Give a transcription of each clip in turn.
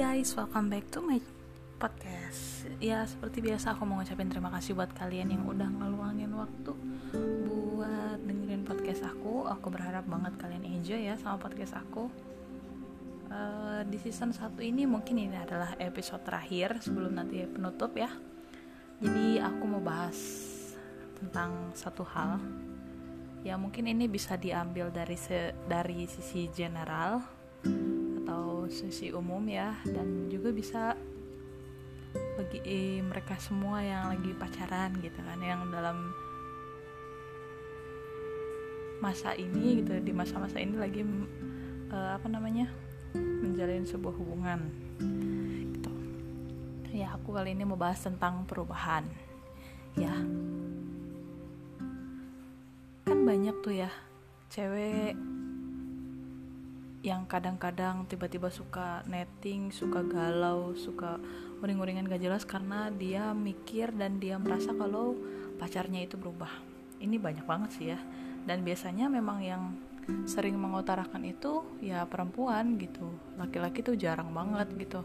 guys, welcome back to my podcast. Ya seperti biasa aku mau ngucapin terima kasih buat kalian yang udah ngeluangin waktu Buat dengerin podcast aku. Aku berharap banget kalian enjoy ya sama podcast aku. Uh, Di season 1 ini mungkin ini adalah episode terakhir Sebelum nanti penutup ya. Jadi aku mau bahas tentang satu hal. Ya mungkin ini bisa diambil dari dari sisi general sesi umum ya dan juga bisa bagi eh, mereka semua yang lagi pacaran gitu kan yang dalam masa ini gitu di masa-masa ini lagi uh, apa namanya menjalin sebuah hubungan gitu. Ya aku kali ini mau bahas tentang perubahan. Ya. Kan banyak tuh ya cewek yang kadang-kadang tiba-tiba suka netting, suka galau, suka uring-uringan gak jelas karena dia mikir dan dia merasa kalau pacarnya itu berubah. Ini banyak banget sih ya. Dan biasanya memang yang sering mengutarakan itu ya perempuan gitu. Laki-laki tuh jarang banget gitu.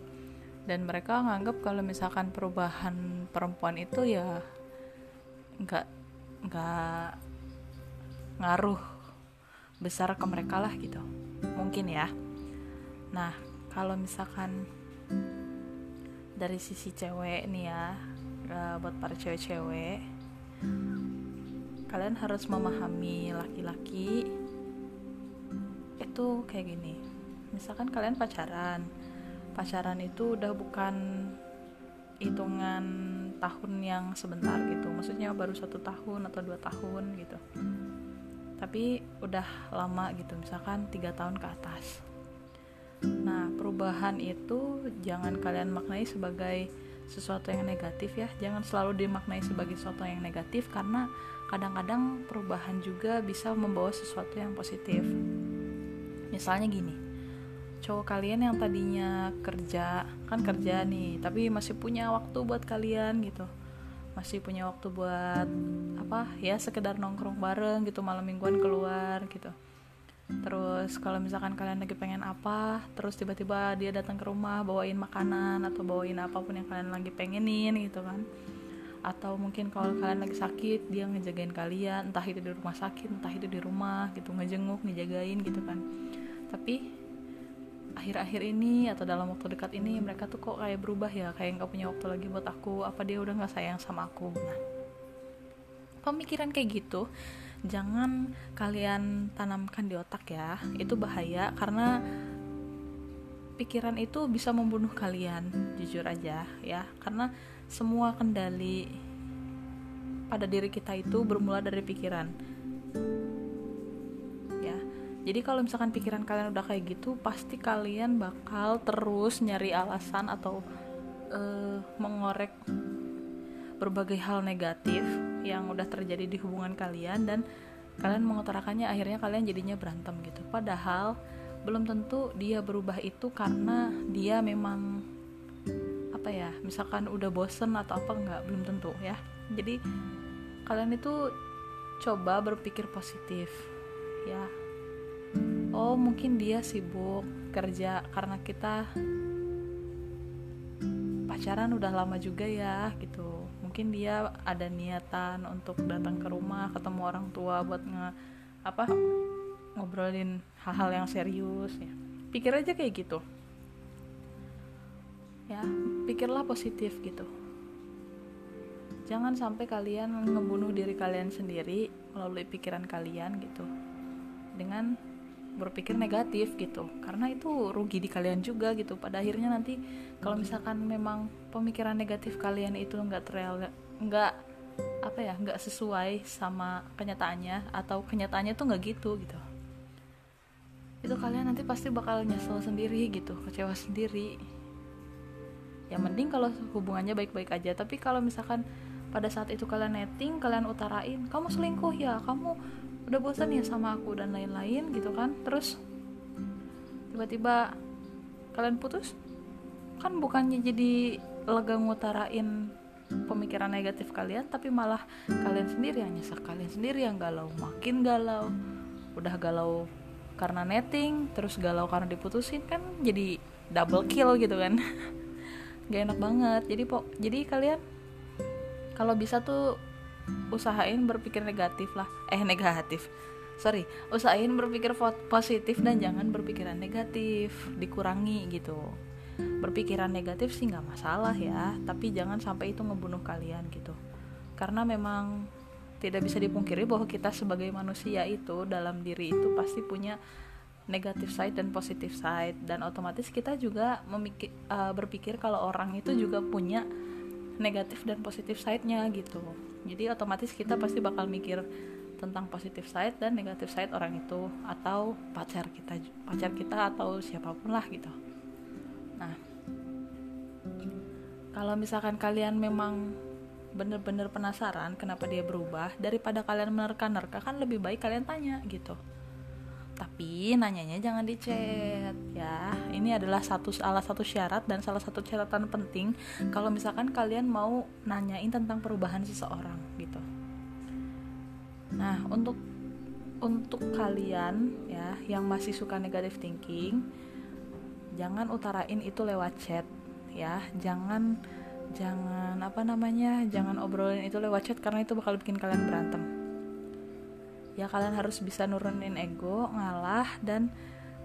Dan mereka nganggap kalau misalkan perubahan perempuan itu ya nggak nggak ngaruh besar ke mereka lah gitu mungkin ya. Nah kalau misalkan dari sisi cewek nih ya uh, buat para cewek-cewek kalian harus memahami laki-laki itu kayak gini. Misalkan kalian pacaran pacaran itu udah bukan hitungan tahun yang sebentar gitu. Maksudnya baru satu tahun atau dua tahun gitu tapi udah lama gitu misalkan tiga tahun ke atas. Nah perubahan itu jangan kalian maknai sebagai sesuatu yang negatif ya. Jangan selalu dimaknai sebagai sesuatu yang negatif karena kadang-kadang perubahan juga bisa membawa sesuatu yang positif. Misalnya gini cowok kalian yang tadinya kerja kan kerja nih tapi masih punya waktu buat kalian gitu masih punya waktu buat apa ya sekedar nongkrong bareng gitu malam mingguan keluar gitu. Terus kalau misalkan kalian lagi pengen apa terus tiba-tiba dia datang ke rumah bawain makanan atau bawain apa pun yang kalian lagi pengenin gitu kan. Atau mungkin kalau kalian lagi sakit dia ngejagain kalian entah itu di rumah sakit entah itu di rumah gitu ngejenguk ngejagain gitu kan. Tapi akhir-akhir ini atau dalam waktu dekat ini mereka tuh kok kayak berubah ya kayak nggak punya waktu lagi buat aku. Apa dia udah nggak sayang sama aku? Nah pemikiran kayak gitu jangan kalian tanamkan di otak ya. Itu bahaya karena pikiran itu bisa membunuh kalian jujur aja ya. Karena semua kendali pada diri kita itu bermula dari pikiran jadi kalau misalkan pikiran kalian udah kayak gitu pasti kalian bakal terus nyari alasan atau uh, mengorek berbagai hal negatif yang udah terjadi di hubungan kalian dan kalian mengutarakannya akhirnya kalian jadinya berantem gitu. Padahal belum tentu dia berubah itu karena dia memang apa ya misalkan udah bosen atau apa enggak belum tentu ya. Jadi kalian itu coba berpikir positif ya oh mungkin dia sibuk kerja karena kita pacaran udah lama juga ya gitu. Mungkin dia ada niatan untuk datang ke rumah ketemu orang tua buat nge apa ngobrolin hal-hal yang serius ya. Pikir aja kayak gitu. Ya pikirlah positif gitu. Jangan sampai kalian ngebunuh diri kalian sendiri melalui pikiran kalian gitu. Dengan berpikir negatif gitu. Karena itu rugi di kalian juga gitu. Pada akhirnya nanti kalau misalkan memang pemikiran negatif kalian itu nggak terreal nggak apa ya nggak sesuai sama kenyataannya atau kenyataannya tuh nggak gitu gitu. Itu kalian nanti pasti bakal nyesel sendiri gitu kecewa sendiri. Yang mending kalau hubungannya baik-baik aja. Tapi kalau misalkan pada saat itu kalian netting kalian utarain kamu selingkuh ya kamu udah bosan ya sama aku dan lain-lain gitu kan. Terus tiba-tiba kalian putus? Kan bukannya jadi lega ngutarain pemikiran negatif kalian tapi malah kalian sendiri yang nyesek. Kalian sendiri yang galau makin galau. Udah galau karena netting terus galau karena diputusin kan jadi double kill gitu kan. Gak enak banget. Jadi po jadi kalian kalau bisa tuh usahain berpikir negatif lah. Eh negatif. Sorry. Usahain berpikir positif dan jangan berpikiran negatif. Dikurangi gitu. Berpikiran negatif sih nggak masalah ya. Tapi jangan sampai itu ngebunuh kalian gitu. Karena memang tidak bisa dipungkiri bahwa kita sebagai manusia itu dalam diri itu pasti punya negatif side dan positif side. Dan otomatis kita juga memikir, uh, berpikir kalau orang itu juga punya negatif dan positif side-nya gitu jadi otomatis kita pasti bakal mikir tentang positif side dan negatif side orang itu atau pacar kita pacar kita atau siapa pun lah gitu. Nah kalau misalkan kalian memang bener-bener penasaran kenapa dia berubah daripada kalian menerka-nerka kan lebih baik kalian tanya gitu tapi nanyanya jangan di chat ya. Ini adalah satu salah satu syarat dan salah satu catatan penting kalau misalkan kalian mau nanyain tentang perubahan seseorang gitu. Nah untuk untuk kalian ya yang masih suka negative thinking jangan utarain itu lewat chat ya. Jangan jangan apa namanya jangan obrolin itu lewat chat karena itu bakal bikin kalian berantem ya kalian harus bisa nurunin ego ngalah dan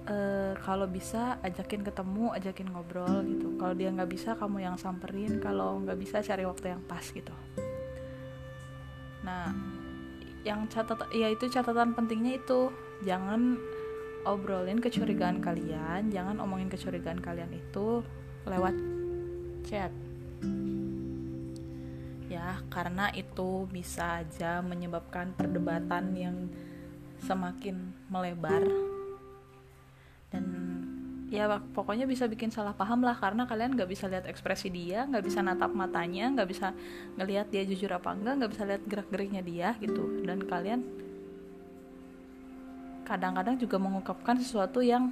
e, kalau bisa ajakin ketemu ajakin ngobrol gitu. Kalau dia nggak bisa kamu yang samperin. Kalau nggak bisa cari waktu yang pas gitu. Nah yang catatan ya itu catatan pentingnya itu. Jangan obrolin kecurigaan kalian jangan omongin kecurigaan kalian itu lewat chat karena itu bisa aja menyebabkan perdebatan yang semakin melebar. Dan ya pokoknya bisa bikin salah paham lah karena kalian nggak bisa lihat ekspresi dia nggak bisa natap matanya nggak bisa ngelihat dia jujur apa enggak nggak bisa lihat gerak geriknya dia gitu. Dan kalian kadang-kadang juga mengungkapkan sesuatu yang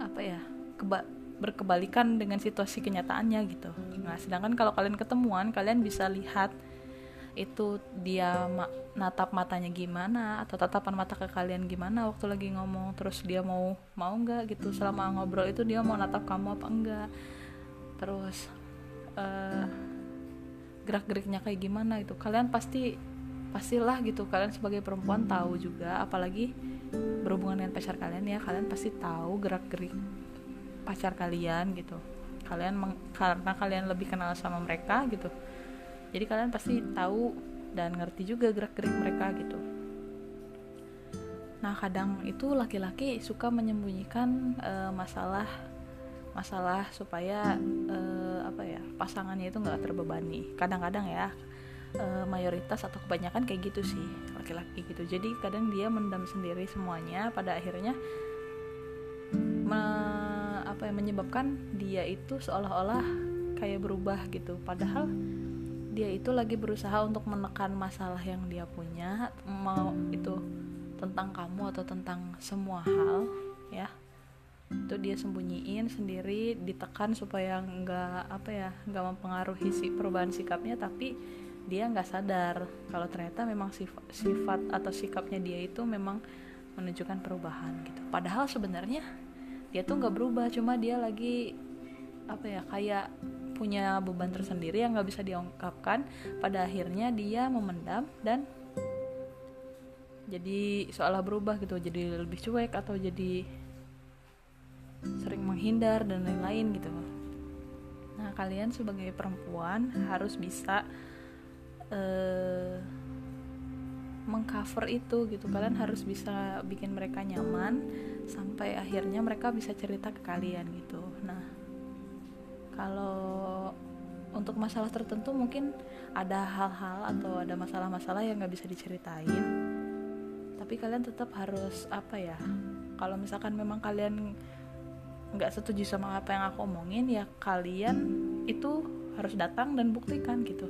apa ya keba berkebalikan dengan situasi kenyataannya gitu. Nah, sedangkan kalau kalian ketemuan, kalian bisa lihat itu dia ma natap matanya gimana atau tatapan mata ke kalian gimana waktu lagi ngomong terus dia mau mau nggak gitu? Selama ngobrol itu dia mau natap kamu apa enggak? Terus uh, gerak geriknya kayak gimana itu kalian pasti pastilah gitu kalian sebagai perempuan tahu juga apalagi berhubungan dengan pacar kalian ya kalian pasti tahu gerak gerik pacar kalian gitu. Kalian karena kalian lebih kenal sama mereka gitu. Jadi kalian pasti tahu dan ngerti juga gerak gerik mereka gitu. Nah kadang itu laki-laki suka menyembunyikan uh, masalah masalah supaya uh, apa ya pasangannya itu nggak terbebani. Kadang-kadang ya uh, mayoritas atau kebanyakan kayak gitu sih laki-laki gitu. Jadi kadang dia mendam sendiri semuanya pada akhirnya apa yang menyebabkan dia itu seolah-olah kayak berubah gitu. Padahal dia itu lagi berusaha untuk menekan masalah yang dia punya mau itu tentang kamu atau tentang semua hal ya. Itu dia sembunyiin sendiri ditekan supaya nggak apa ya nggak mempengaruhi si perubahan sikapnya tapi dia nggak sadar kalau ternyata memang sifat, sifat atau sikapnya dia itu memang menunjukkan perubahan gitu. Padahal sebenarnya dia tuh nggak berubah cuma dia lagi apa ya kayak punya beban tersendiri yang nggak bisa diungkapkan. Pada akhirnya dia memendam dan jadi seolah berubah gitu jadi lebih cuek atau jadi sering menghindar dan lain-lain gitu. Nah kalian sebagai perempuan harus bisa uh, mengcover itu gitu. Kalian harus bisa bikin mereka nyaman sampai akhirnya mereka bisa cerita ke kalian gitu. Nah kalau untuk masalah tertentu mungkin ada hal-hal atau ada masalah-masalah yang nggak bisa diceritain. Tapi kalian tetap harus apa ya kalau misalkan memang kalian nggak setuju sama apa yang aku omongin ya kalian itu harus datang dan buktikan gitu.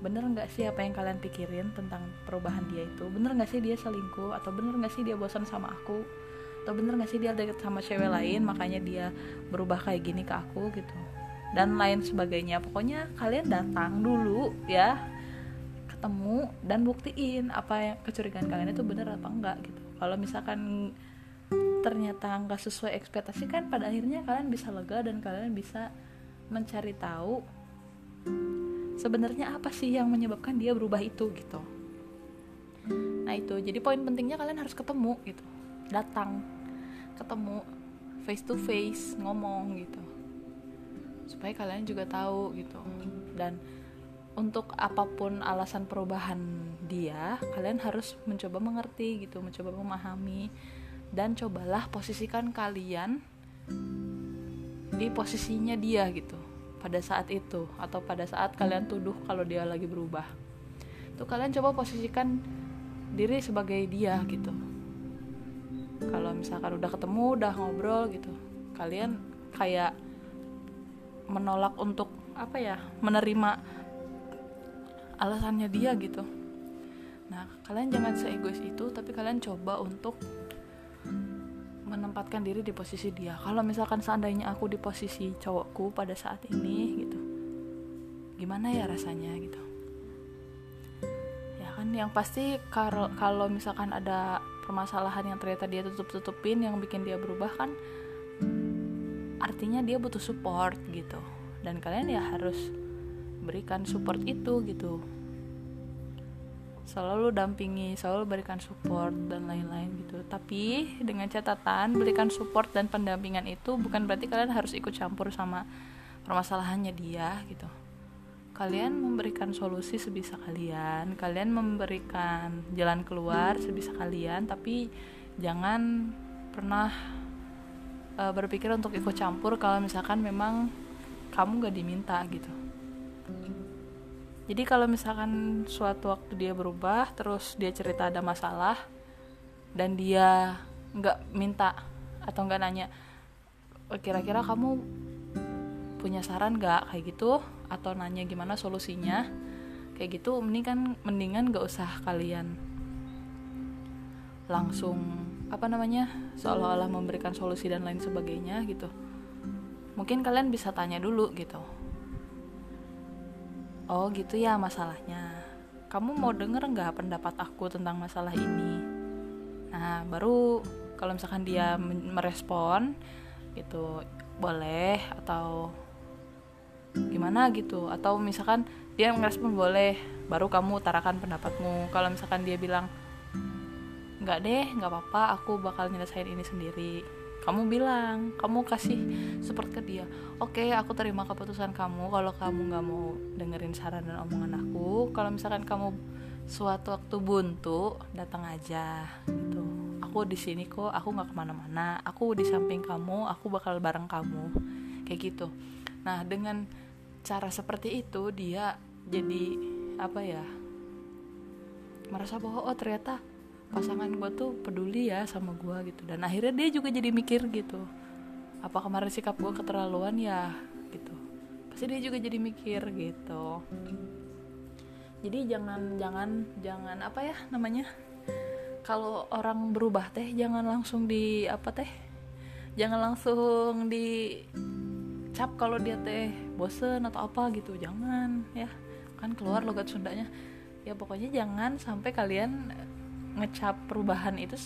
Bener nggak sih apa yang kalian pikirin tentang perubahan dia itu? Bener nggak sih dia selingkuh? Atau bener nggak sih dia bosan sama aku atau bener nggak sih dia deket sama cewek lain makanya dia berubah kayak gini ke aku gitu. Dan lain sebagainya. Pokoknya kalian datang dulu ya ketemu dan buktiin apa yang kecurigaan kalian itu bener apa enggak gitu. Kalau misalkan ternyata nggak sesuai ekspektasi kan pada akhirnya kalian bisa lega dan kalian bisa mencari tahu sebenarnya apa sih yang menyebabkan dia berubah itu gitu. Nah itu. Jadi poin pentingnya kalian harus ketemu gitu. Datang ketemu face to face ngomong gitu. Supaya kalian juga tahu gitu. Dan untuk apa pun alasan perubahan dia kalian harus mencoba mengerti gitu mencoba memahami. Dan cobalah posisikan kalian di posisinya dia gitu pada saat itu. Atau pada saat kalian tuduh kalau dia lagi berubah. Itu kalian coba posisikan diri sebagai dia gitu kalau misalkan udah ketemu udah ngobrol gitu kalian kayak menolak untuk apa ya menerima alasannya dia gitu. Nah kalian jangan seegois itu tapi kalian coba untuk menempatkan diri di posisi dia. Kalau misalkan seandainya aku di posisi cowokku pada saat ini gitu gimana ya rasanya gitu? Ya kan yang pasti kalau misalkan ada permasalahan yang ternyata dia tutup tutupin yang bikin dia berubah kan artinya dia butuh support gitu. Dan kalian ya harus berikan support itu gitu. Selalu dampingi selalu berikan support dan lain-lain gitu. Tapi dengan catatan berikan support dan pendampingan itu bukan berarti kalian harus ikut campur sama permasalahannya dia gitu kalian memberikan solusi sebisa kalian kalian memberikan jalan keluar sebisa kalian tapi jangan pernah uh, berpikir untuk ikut campur kalau misalkan memang kamu gak diminta gitu. Jadi kalau misalkan suatu waktu dia berubah terus dia cerita ada masalah dan dia nggak minta atau nggak nanya kira-kira kamu punya saran nggak? Kayak gitu atau nanya gimana solusinya kayak gitu mendingan mendingan nggak usah kalian langsung apa namanya seolah-olah memberikan solusi dan lain sebagainya gitu. Mungkin kalian bisa tanya dulu gitu. Oh gitu ya masalahnya. Kamu mau denger nggak pendapat aku tentang masalah ini? Nah baru kalau misalkan dia merespon gitu boleh atau gimana gitu. Atau misalkan dia merespon boleh baru kamu utarakan pendapatmu. Kalau misalkan dia bilang nggak deh nggak apa-apa aku bakal nyelesain ini sendiri. Kamu bilang kamu kasih support ke dia. Oke okay, aku terima keputusan kamu kalau kamu nggak mau dengerin saran dan omongan aku. Kalau misalkan kamu suatu waktu buntu datang aja. Gitu. Aku di sini kok aku nggak ke mana-mana. Aku di samping kamu aku bakal bareng kamu. Kayak gitu. Nah dengan cara seperti itu dia jadi apa ya merasa bahwa oh ternyata pasangan gue tuh peduli ya sama gue gitu. Dan akhirnya dia juga jadi mikir gitu apa kemarin sikap gue keterlaluan ya? Gitu. Pasti dia juga jadi mikir gitu. Jadi jangan jangan jangan apa ya namanya kalau orang berubah teh jangan langsung di apa teh jangan langsung di cap kalau dia teh bosen atau apa gitu jangan ya. Kan keluar logat Sundanya. Ya pokoknya jangan sampai kalian ngecap perubahan itu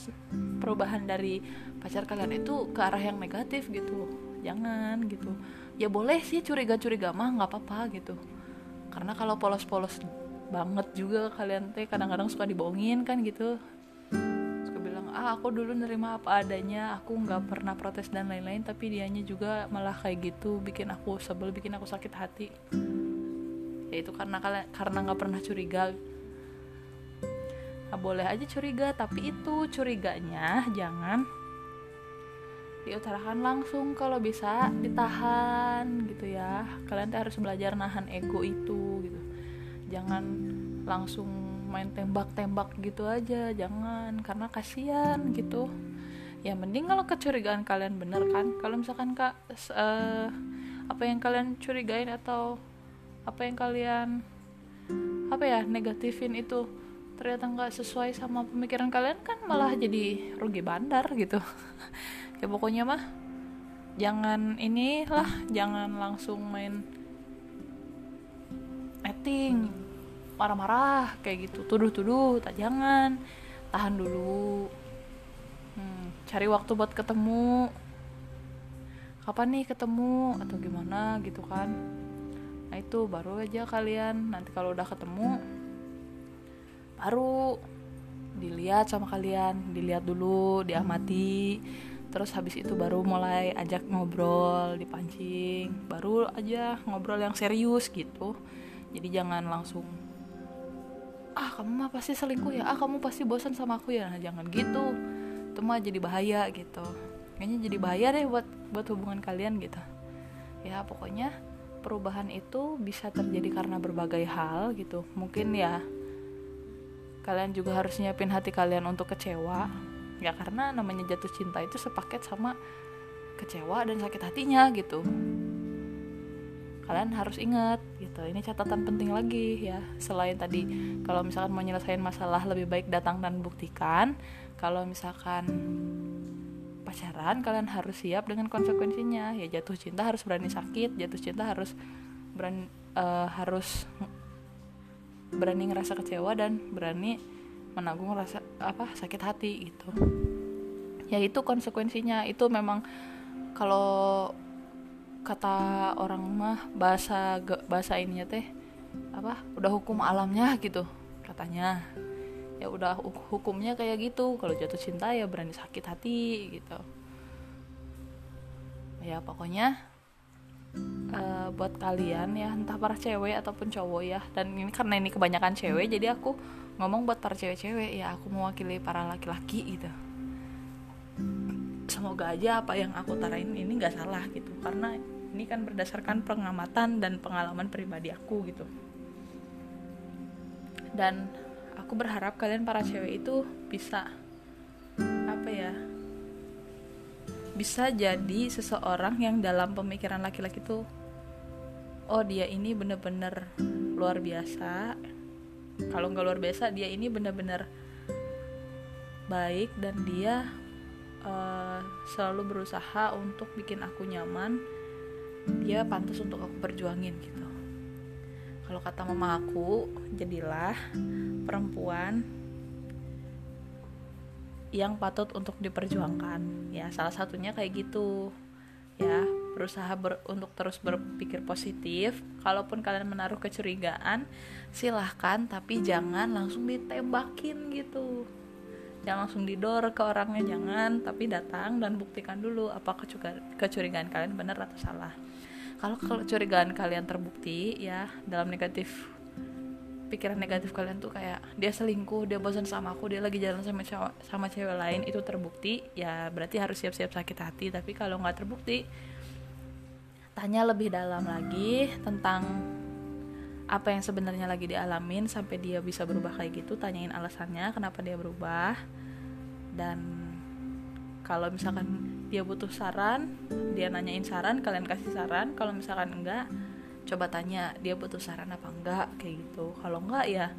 perubahan dari pacar kalian itu ke arah yang negatif gitu. Jangan gitu. Ya boleh sih curiga-curiga mah nggak apa-apa gitu. Karena kalau polos-polos banget juga kalian teh kadang-kadang suka dibohongin kan gitu ah aku dulu nerima apa adanya aku nggak pernah protes dan lain-lain tapi dianya juga malah kayak gitu bikin aku sebel bikin aku sakit hati. Ya itu karena karena nggak pernah curiga. Nah, boleh aja curiga tapi itu curiganya jangan diutarakan langsung kalau bisa ditahan gitu ya. Kalian harus belajar nahan ego itu gitu. Jangan langsung main tembak-tembak gitu aja jangan karena kasihan gitu. Ya mending kalau kecurigaan kalian bener kan? Kalau misalkan kak uh, apa yang kalian curigain atau apa yang kalian apa ya negatifin itu ternyata nggak sesuai sama pemikiran kalian kan malah jadi rugi bandar gitu. Ya pokoknya mah jangan inilah jangan langsung main acting marah-marah kayak gitu. Tuduh-tuduh tak jangan. Tahan dulu. Hmm, cari waktu buat ketemu. Kapan nih ketemu? Atau gimana gitu kan. Nah itu baru aja kalian. Nanti kalau udah ketemu baru dilihat sama kalian. Dilihat dulu diamati. Terus habis itu baru mulai ajak ngobrol dipancing baru aja ngobrol yang serius gitu. Jadi jangan langsung ah kamu mah pasti selingkuh ya. Ah kamu pasti bosan sama aku ya. Nah, jangan gitu. Itu mah jadi bahaya gitu. Kayaknya jadi bahaya deh buat buat hubungan kalian gitu. Ya pokoknya perubahan itu bisa terjadi karena berbagai hal gitu. Mungkin ya kalian juga harus nyiapin hati kalian untuk kecewa. Ya karena namanya jatuh cinta itu sepaket sama kecewa dan sakit hatinya gitu kalian harus ingat gitu. Ini catatan penting lagi ya. Selain tadi kalau misalkan mau nyelesain masalah lebih baik datang dan buktikan. Kalau misalkan pacaran kalian harus siap dengan konsekuensinya. Ya jatuh cinta harus berani sakit jatuh cinta harus berani uh, harus berani ngerasa kecewa dan berani menanggung rasa apa sakit hati gitu. Ya itu konsekuensinya. Itu memang kalau kata orang mah bahasa bahasa ininya teh apa udah hukum alamnya gitu katanya. Ya udah hukumnya kayak gitu kalau jatuh cinta ya berani sakit hati gitu. Ya pokoknya uh, buat kalian ya entah para cewek ataupun cowok ya dan ini karena ini kebanyakan cewek jadi aku ngomong buat para cewek-cewek ya aku mewakili para laki-laki gitu semoga aja apa yang aku tarain ini nggak salah gitu. Karena ini kan berdasarkan pengamatan dan pengalaman pribadi aku gitu. Dan aku berharap kalian para cewek itu bisa apa ya bisa jadi seseorang yang dalam pemikiran laki-laki tuh oh dia ini bener-bener luar biasa. Kalau nggak luar biasa dia ini bener-bener baik dan dia uh, selalu berusaha untuk bikin aku nyaman dia pantas untuk aku perjuangin gitu. Kalau kata mama aku jadilah perempuan yang patut untuk diperjuangkan. Ya salah satunya kayak gitu. Ya berusaha ber, untuk terus berpikir positif. Kalaupun kalian menaruh kecurigaan silahkan tapi jangan langsung ditembakin gitu jangan langsung didor ke orangnya jangan tapi datang dan buktikan dulu apa kecurigaan kalian benar atau salah. Kalau kecurigaan kalian terbukti ya dalam negatif pikiran negatif kalian tuh kayak dia selingkuh dia bosan sama aku dia lagi jalan sama cewek, sama cewek lain itu terbukti ya berarti harus siap-siap sakit hati. Tapi kalau nggak terbukti tanya lebih dalam lagi tentang apa yang sebenarnya lagi dialamin sampai dia bisa berubah kayak gitu tanyain alasannya kenapa dia berubah. Dan kalau misalkan dia butuh saran dia nanyain saran kalian kasih saran. Kalau misalkan enggak coba tanya dia butuh saran apa enggak kayak gitu. Kalau enggak ya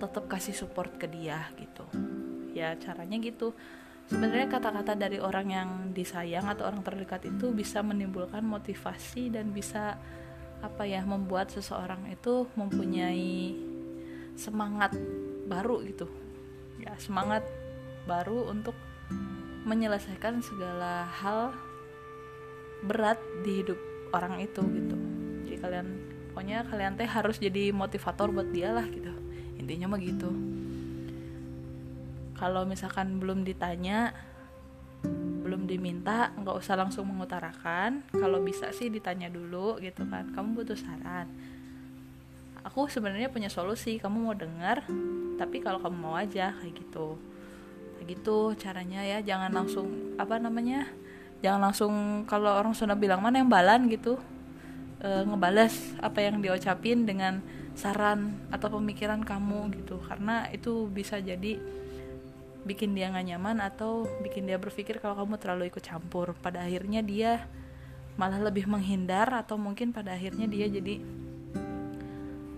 tetap kasih support ke dia gitu. Ya caranya gitu. Sebenarnya kata-kata dari orang yang disayang atau orang terdekat itu bisa menimbulkan motivasi dan bisa apa ya membuat seseorang itu mempunyai semangat baru gitu. Ya semangat baru untuk menyelesaikan segala hal berat di hidup orang itu gitu. Kalian pokoknya kalian teh harus jadi motivator buat dia lah gitu. Intinya mah gitu. Kalau misalkan belum ditanya belum diminta nggak usah langsung mengutarakan. Kalau bisa sih ditanya dulu gitu kan. Kamu butuh saran. Aku sebenarnya punya solusi kamu mau dengar tapi kalau kamu mau aja kayak gitu. Kayak gitu caranya ya. Jangan langsung apa namanya jangan langsung kalau orang sudah bilang mana yang balan? gitu. E, ngebales apa yang diucapin dengan saran atau pemikiran kamu gitu. Karena itu bisa jadi bikin dia nggak nyaman atau bikin dia berpikir kalau kamu terlalu ikut campur. Pada akhirnya dia malah lebih menghindar atau mungkin pada akhirnya dia jadi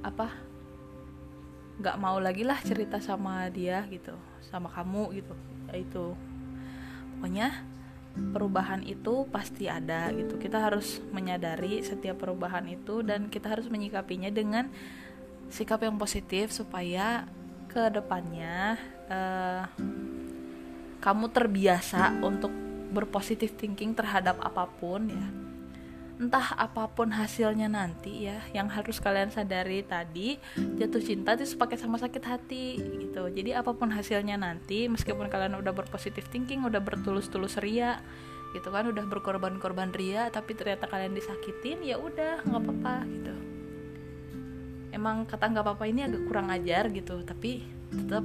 apa nggak mau lagi lah cerita sama dia gitu sama kamu gitu ya itu. Pokoknya perubahan itu pasti ada gitu. Kita harus menyadari setiap perubahan itu dan kita harus menyikapinya dengan sikap yang positif supaya ke depannya uh, kamu terbiasa untuk berpositif thinking terhadap apa pun ya. Entah apa pun hasilnya nanti ya yang harus kalian sadari tadi jatuh cinta itu pakai sama sakit hati gitu. Jadi apa pun hasilnya nanti meskipun kalian udah berpositif thinking udah bertulus-tulus ria gitu kan udah berkorban-korban ria tapi ternyata kalian disakitin ya udah nggak apa-apa gitu. Emang kata nggak apa-apa ini agak kurang ajar gitu. Tapi tetap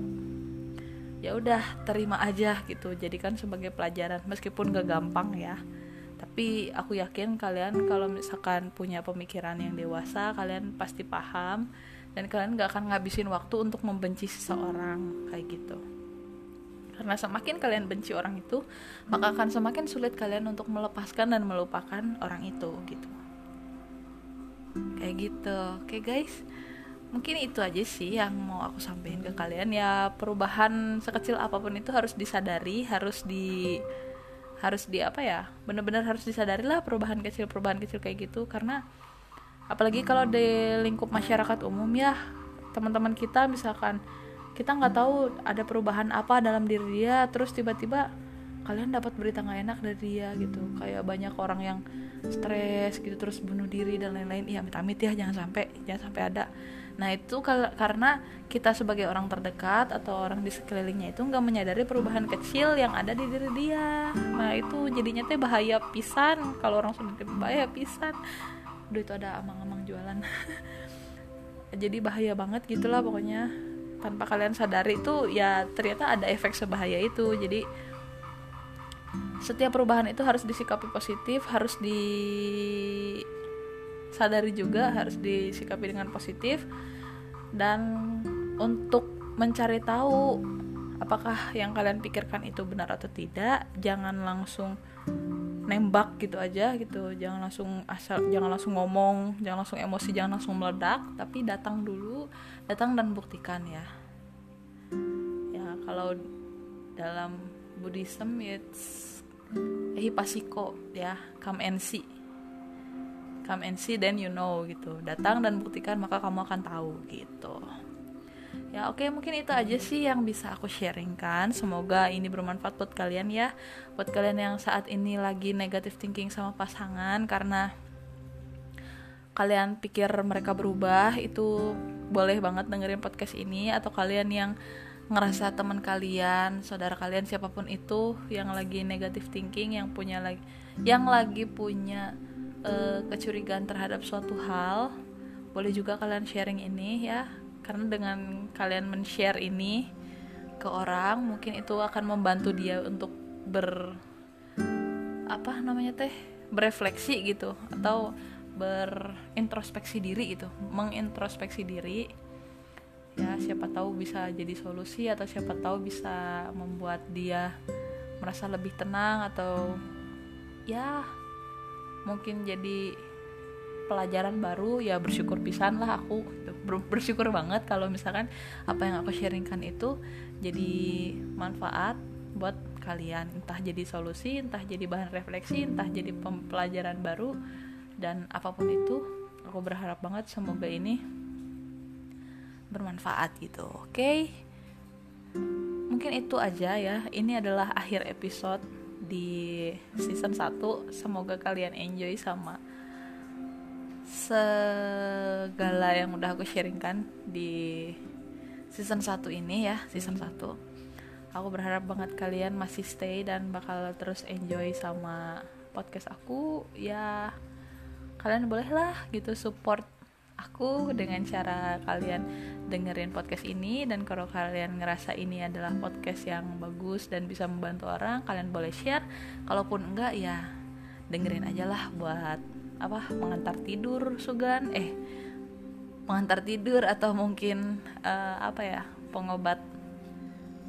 ya udah terima aja gitu. Jadikan sebagai pelajaran meskipun gak gampang ya. Tapi aku yakin kalian kalau misalkan punya pemikiran yang dewasa kalian pasti paham. Dan kalian gak akan ngabisin waktu untuk membenci seseorang kayak gitu. Karena semakin kalian benci orang itu maka akan semakin sulit kalian untuk melepaskan dan melupakan orang itu gitu. Kayak gitu. Oke okay, guys mungkin itu aja sih yang mau aku sampaikan ke kalian. Ya perubahan sekecil apa pun itu harus disadari harus di harus di apa ya benar-benar harus disadari lah perubahan kecil perubahan kecil kayak gitu. Karena apalagi kalau di lingkup masyarakat umum ya teman-teman kita misalkan kita nggak tahu ada perubahan apa dalam diri dia terus tiba-tiba kalian dapat berita nggak enak dari dia gitu. Kayak banyak orang yang stres gitu terus bunuh diri dan lain-lain. Iya amit-amit ya jangan sampai jangan sampai ada Nah itu karena kita sebagai orang terdekat atau orang di sekelilingnya itu nggak menyadari perubahan kecil yang ada di diri dia. Nah itu jadinya teh bahaya pisan kalau orang sudah bahaya pisan. Udah itu ada amang-amang jualan. Jadi bahaya banget gitulah pokoknya tanpa kalian sadari itu ya ternyata ada efek sebahaya itu. Jadi setiap perubahan itu harus disikapi positif, harus di sadari juga harus disikapi dengan positif. Dan untuk mencari tahu apakah yang kalian pikirkan itu benar atau tidak jangan langsung nembak gitu aja gitu. Jangan langsung asal jangan langsung ngomong jangan langsung emosi jangan langsung meledak tapi datang dulu datang dan buktikan ya. Ya kalau dalam Buddhism it's hipasiko ya come and see come and see then you know gitu. Datang dan buktikan maka kamu akan tahu gitu. Ya oke okay, mungkin itu aja sih yang bisa aku sharingkan. Semoga ini bermanfaat buat kalian ya. Buat kalian yang saat ini lagi negative thinking sama pasangan karena kalian pikir mereka berubah itu boleh banget dengerin podcast ini. Atau kalian yang ngerasa teman kalian, saudara kalian siapa pun itu yang lagi negative thinking, yang punya lagi yang lagi punya uh, kecurigaan terhadap suatu hal boleh juga kalian sharing ini ya. Karena dengan kalian men-share ini ke orang mungkin itu akan membantu dia untuk ber apa namanya teh berefleksi gitu. Atau berintrospeksi diri gitu. Mengintrospeksi diri. Ya siapa tahu bisa jadi solusi atau siapa tahu bisa membuat dia merasa lebih tenang atau ya mungkin jadi pelajaran baru ya bersyukur pisan lah aku bersyukur banget kalau misalkan apa yang aku sharingkan itu jadi manfaat buat kalian. Entah jadi solusi entah jadi bahan refleksi entah jadi pelajaran baru dan apa pun itu aku berharap banget semoga ini bermanfaat gitu oke? Okay? mungkin itu aja ya. Ini adalah akhir episode di season 1 semoga kalian enjoy sama segala yang udah aku sharingkan di season 1 ini ya season 1 aku berharap banget kalian masih stay dan bakal terus enjoy sama podcast aku. Ya kalian bolehlah gitu support aku dengan cara kalian dengerin podcast ini dan kalau kalian ngerasa ini adalah podcast yang bagus dan bisa membantu orang kalian boleh share. Kalaupun enggak ya dengerin aja lah buat apa mengantar tidur sugan. Eh mengantar tidur atau mungkin uh, apa ya pengobat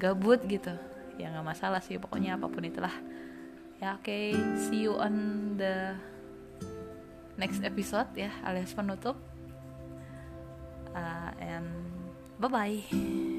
gabut gitu. Ya nggak masalah sih pokoknya apa pun itulah. Ya oke okay, see you on the next episode ya alias penutup uh, and bye bye